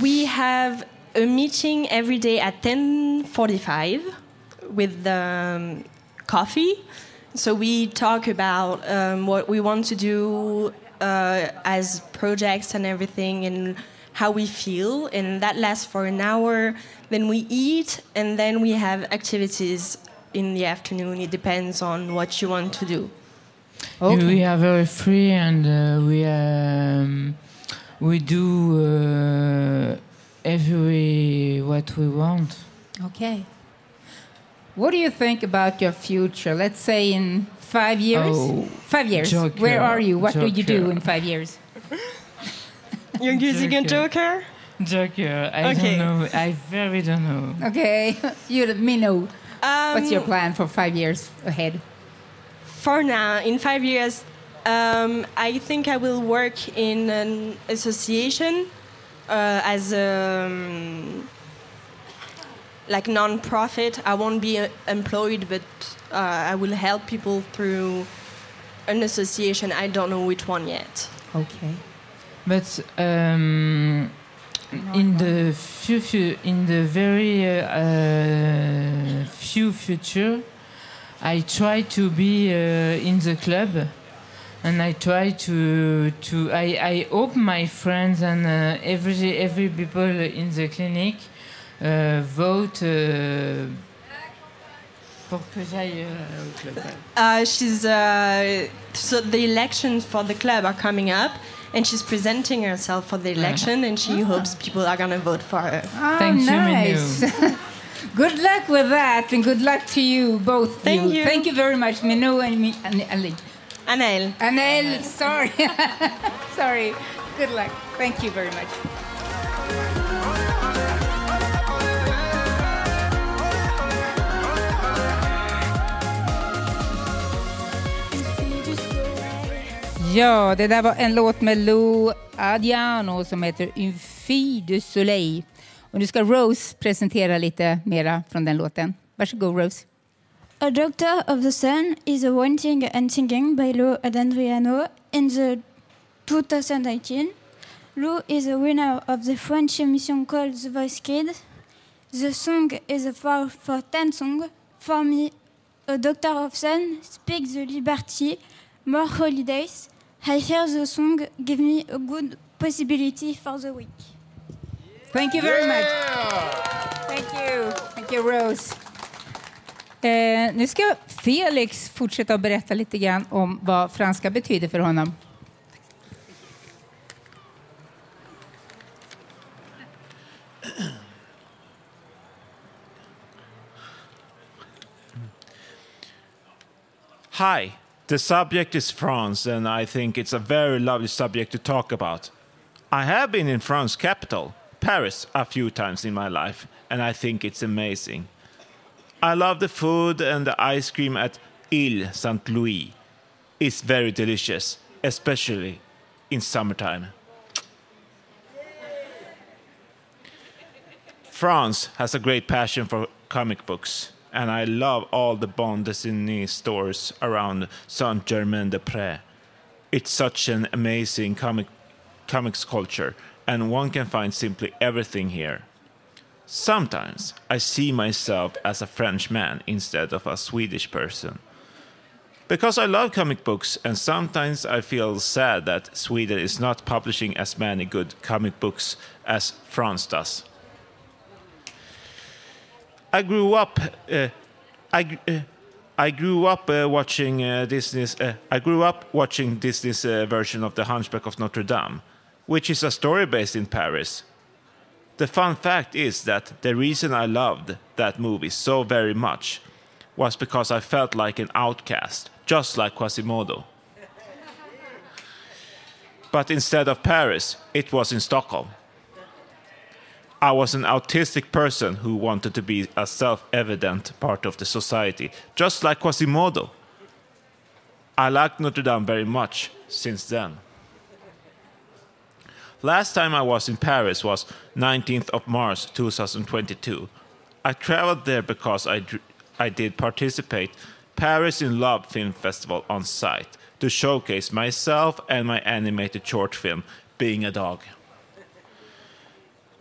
we have a meeting every day at 10:45 with um, coffee. So we talk about um, what we want to do uh, as projects and everything, and how we feel, and that lasts for an hour. Then we eat, and then we have activities in the afternoon. It depends on what you want to do. We are very free and uh, we um, we do uh, every what we want. Okay. What do you think about your future? Let's say in five years. Oh, five years. Joker, Where are you? What do you do in five years? You're using a joker? Joker, I Okay. don't know. I very don't know. Okay, you let me know. What's your Um, plan for five years ahead? For now, in five years, um, I think I will work in an association uh, as a um, like non-profit. I won't be uh, employed, but uh, I will help people through an association. I don't know which one yet. Okay. But um, in the few, few in the very uh, uh, few future, I try to be uh, in the club, and I try to to I, I hope my friends and uh, every every people in the clinic uh, vote. Uh, pour que j'aille au club. Uh, she's uh, so the elections for the club are coming up, and she's presenting herself for the election, and she hopes people are gonna vote for her. Oh, nice. good luck with that, and good luck to you both. Thank you. Thank you very much, Minou and me, and Ali. Anel. Anel. Sorry. sorry. Good luck. Thank you very much. Ja, det där var en låt med Lou Adiano som heter Infi du de soleil. Och nu ska Rose presentera lite mera från den låten. Varsågod Rose. A Doctor of the Sun is a wanting and singing by Lou Adriano in the 2019. Lou is a winner of the French emission called The Voice Kid. The song is a for, for 10 song. For me, A Doctor of Sun speaks the liberty, more holidays. I hear the song give me a good possibility for the week. Thank you very much. Thank you. Thank you Rose. Eh, nu ska Felix fortsätta att berätta lite grann om vad franska betyder för honom. Hi, the subject is France, and I think it's a very lovely subject to talk about. I have been in France's capital, Paris, a few times in my life, and I think it's amazing. I love the food and the ice cream at Ile Saint Louis. It's very delicious, especially in summertime. France has a great passion for comic books, and I love all the bande dessinée stores around Saint Germain des Prés. It's such an amazing comic comics culture, and one can find simply everything here. Sometimes I see myself as a French man instead of a Swedish person. Because I love comic books, and sometimes I feel sad that Sweden is not publishing as many good comic books as France does. I grew up. Uh, I uh, I grew up uh, watching uh, Disney's. Uh, I grew up watching Disney's uh, version of The Hunchback of Notre Dame, which is a story based in Paris. The fun fact is that the reason I loved that movie so very much was because I felt like an outcast, just like Quasimodo. But instead of Paris, it was in Stockholm. I was an autistic person who wanted to be a self evident part of the society, just like Quasimodo. I liked Notre Dame very much since then. Last time I was in Paris was 19th of March 2022. I traveled there because I, I did participate Paris in Love Film Festival on site to showcase myself and my animated short film Being a Dog.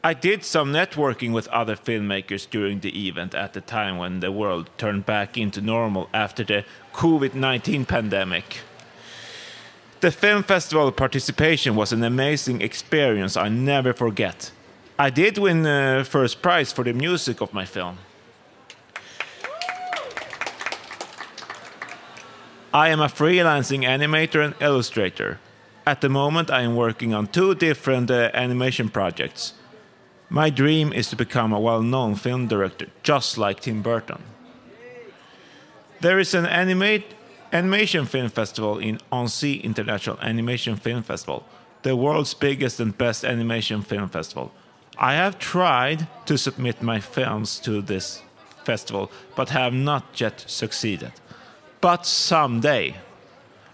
I did some networking with other filmmakers during the event at the time when the world turned back into normal after the COVID 19 pandemic. The film festival participation was an amazing experience I never forget. I did win uh, first prize for the music of my film. I am a freelancing animator and illustrator. At the moment, I am working on two different uh, animation projects. My dream is to become a well known film director, just like Tim Burton. There is an animate, animation film festival in Annecy International Animation Film Festival, the world's biggest and best animation film festival. I have tried to submit my films to this festival, but have not yet succeeded. But someday,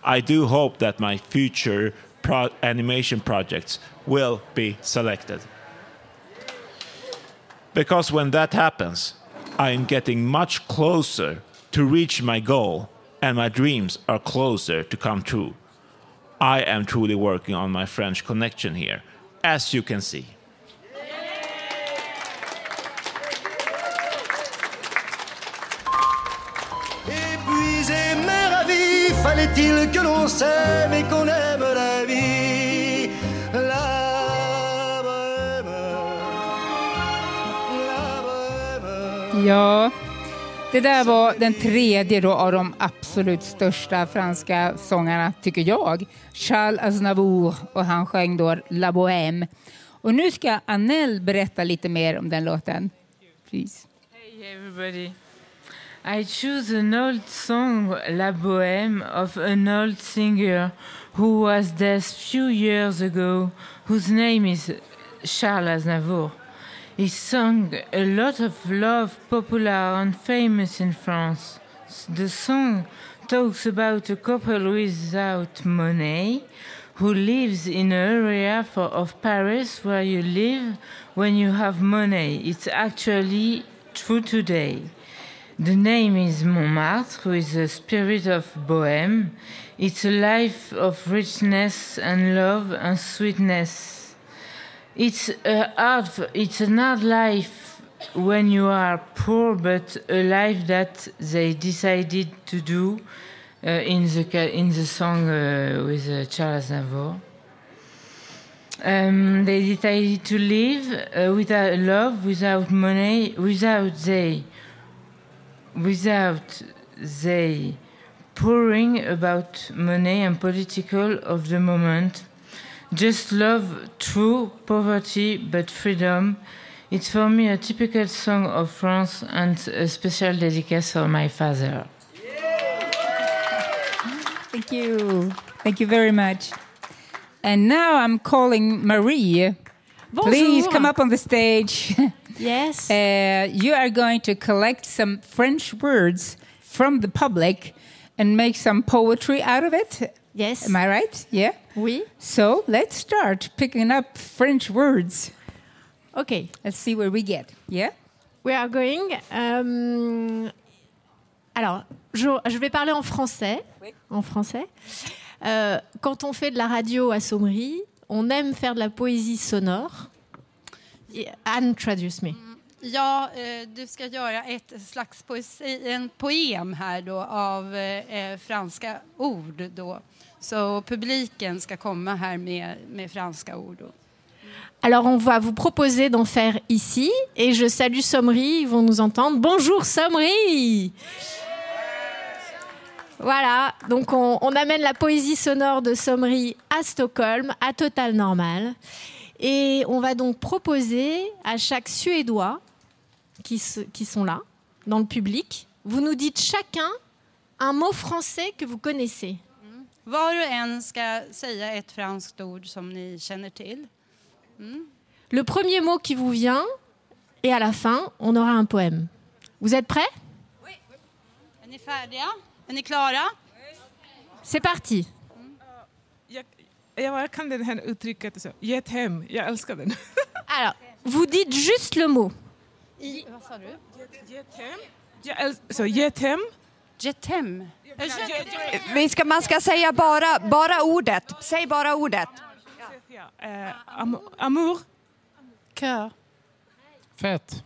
I do hope that my future pro- animation projects will be selected. Because when that happens, I am getting much closer to reach my goal, and my dreams are closer to come true. I am truly working on my French connection here, as you can see. Épuisé mais ravi, fallait-il que l'on s'aime et qu'on aime la vie La bohème, la bohème. Ja, det där var den tredje då av de absolut största franska sångarna, tycker jag. Charles Aznavour och han sjöng då La Bohème. Och nu ska Annel berätta lite mer om den låten. Please. Hey everybody. I choose an old song, La Bohème, of an old singer who was dead few years ago, whose name is Charles Aznavour. He sung a lot of love, popular and famous in France. The song talks about a couple without money who lives in an area for, of Paris where you live when you have money. It's actually true today. The name is Montmartre, is the spirit of Bohème. It's a life of richness and love and sweetness. It's a hard, it's an hard life when you are poor, but a life that they decided to do uh, in the in the song uh, with uh, Charles Aznavour. Um, they decided to live uh, without love, without money, without they, without they pouring about money and political of the moment. Just love, true poverty, but freedom. It's for me a typical song of France and a special dedication for my father. Thank you. Thank you very much. And now I'm calling Marie. Please come up on the stage. Yes. Uh, you are going to collect some French words from the public and make some poetry out of it. Yes. Am I right? Yeah? Oui. So let's start picking up French words. Okay. Let's see where we get. Yeah? We are going. euh, alors, je, je vais parler en français. En français. Euh, quand on fait de la radio à Sommery, on aime faire de la poésie sonore. Anne, traduce me. Ja, eh, du ska göra ett slags poesi, en poem här då av eh, franska ord då. Alors, on va vous proposer d'en faire ici. Et je salue Sommery, ils vont nous entendre. Bonjour Sommery Voilà, donc on, amène la poésie sonore de Sommery à Stockholm, à Total Normal. Et on va donc proposer à chaque Suédois qui sont là, dans le public, vous nous dites chacun un mot français que vous connaissez. Var och en ska säga ett franskt ord som ni känner till. Mm. Le premier mot qui vous vient, et à la fin, on aura un poème. Vous êtes prêts? Är ni färdiga? Är ni klara? C'est parti. Jag, jag kan det här uttrycket, så. ge ett hem, jag älskar den. Alors, vous dites juste le mot. I, vad sa du? Ge ett hem. Jag äls- så, ge ett hem. Get hem. Vi ska, man ska säga bara, bara ordet. Säg bara ordet. Eh, am, amour. Cœur. Fett.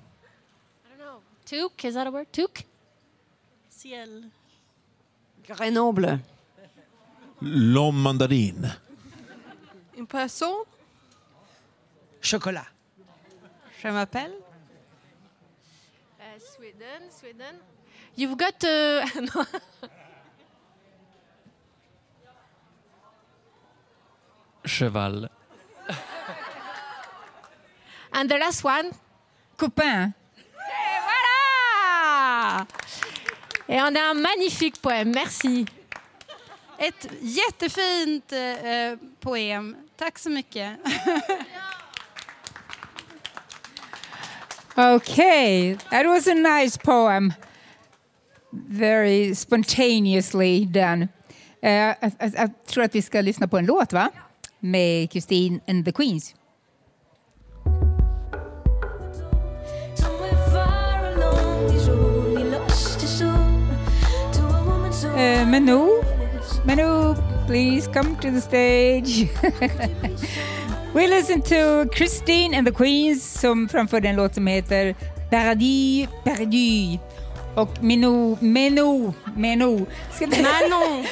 Toque, is that a word? Toque? Ciel. Grenoble. L'homme mandarin. Une personne. Chocolat. Je m'appelle. Uh, Sweden, Sweden. You've got. Uh. Cheval. And the last one. Copain. Et voilà! Et on a un magnifique poème. Merci. Ett jättefint eh, poem. Tack så mycket. Okay, that was a nice poem. Very spontaneously done. Uh, jag, jag, jag tror att vi ska lyssna på en låt, va? Med Christine and the Queens. Uh, Manu, Manu, please come to the stage. We listen to Christine and the Queens som framförde en låt som heter Paradis perdu. Och Menu, Menu, Menu. Ska Manon.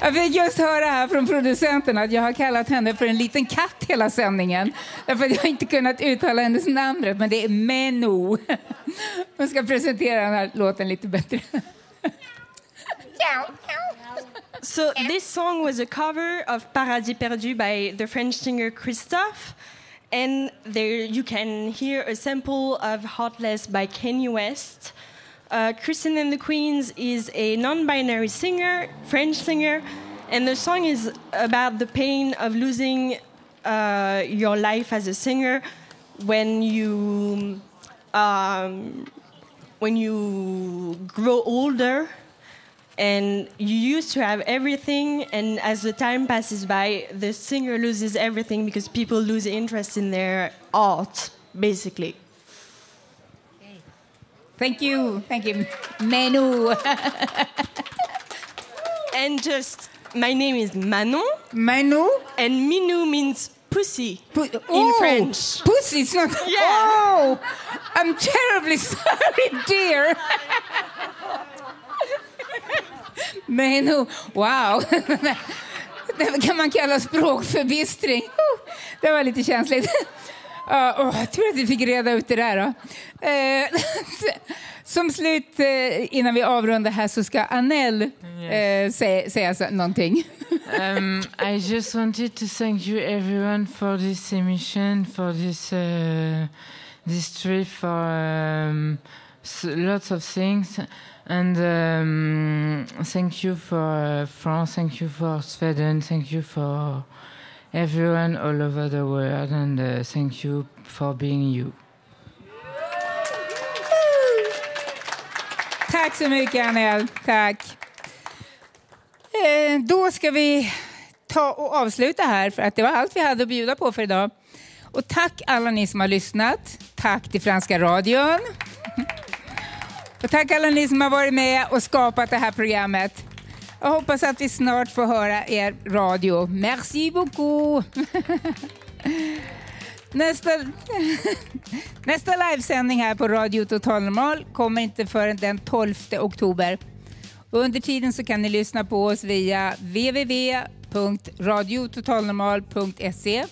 jag fick just höra här från producenten att jag har kallat henne för en liten katt hela sändningen. Därför att jag inte kunnat uttala hennes namn rätt, men det är Menu. Jag ska presentera den här låten lite bättre. So this song was a cover of Paradis Perdu by the French singer Christophe. And there you can hear a sample of Heartless by Kanye West. Uh, Christine and the Queens is a non-binary singer, French singer, and the song is about the pain of losing uh, your life as a singer when you um, when you grow older and you used to have everything and as the time passes by the singer loses everything because people lose interest in their art basically Thank you, thank you, Menu. and just my name is Manon. Manu. And Minou means pussy in Oh, French. Pussy, it's not. Oh, I'm terribly sorry, dear. Menu, wow. Det kan man kalla språkförbistring. Oh, Det var lite känsligt. Åh, tur att vi fick reda ut det där. Då. Eh, Som slut, eh, innan vi avrundar här, så ska Anel eh, säga, säga så- någonting. um, I just wanted to thank you everyone for this emission, for this uh, this trip, for um, lots of things, and um, thank you for France, thank you for Sweden, thank you for everyone all over the world, and uh, thank you for being you. Tack så mycket, Anel. Tack. Eh, då ska vi ta och avsluta här, för att det var allt vi hade att bjuda på för idag. Och tack alla ni som har lyssnat. Tack till Franska radion. Och tack alla ni som har varit med och skapat det här programmet. Jag hoppas att vi snart får höra er radio. Merci beaucoup! Nästa, nästa livesändning här på Radio Total Normal kommer inte förrän den 12 oktober. Under tiden så kan ni lyssna på oss via www.radiototalnormal.se. Eh,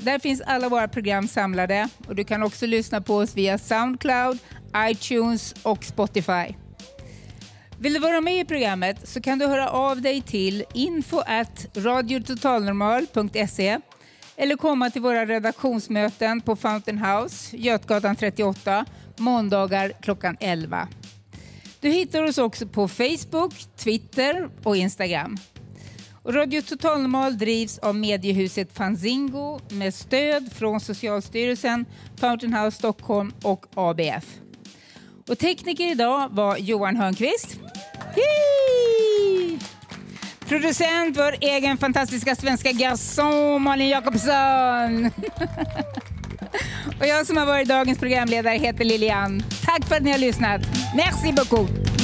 där finns alla våra program samlade och du kan också lyssna på oss via Soundcloud, iTunes och Spotify. Vill du vara med i programmet så kan du höra av dig till info radiototalnormal.se eller komma till våra redaktionsmöten på Fountain House, Götgatan 38, måndagar klockan 11. Du hittar oss också på Facebook, Twitter och Instagram. Och Radio Total Normal drivs av mediehuset Fanzingo med stöd från Socialstyrelsen, Fountain House Stockholm och ABF. Och tekniker idag var Johan Hörnqvist. Yay! Producent vår egen fantastiska svenska garçon Malin Jakobsson. och jag som har varit dagens programledare heter Lilian. Tack för att ni har lyssnat. Merci beaucoup.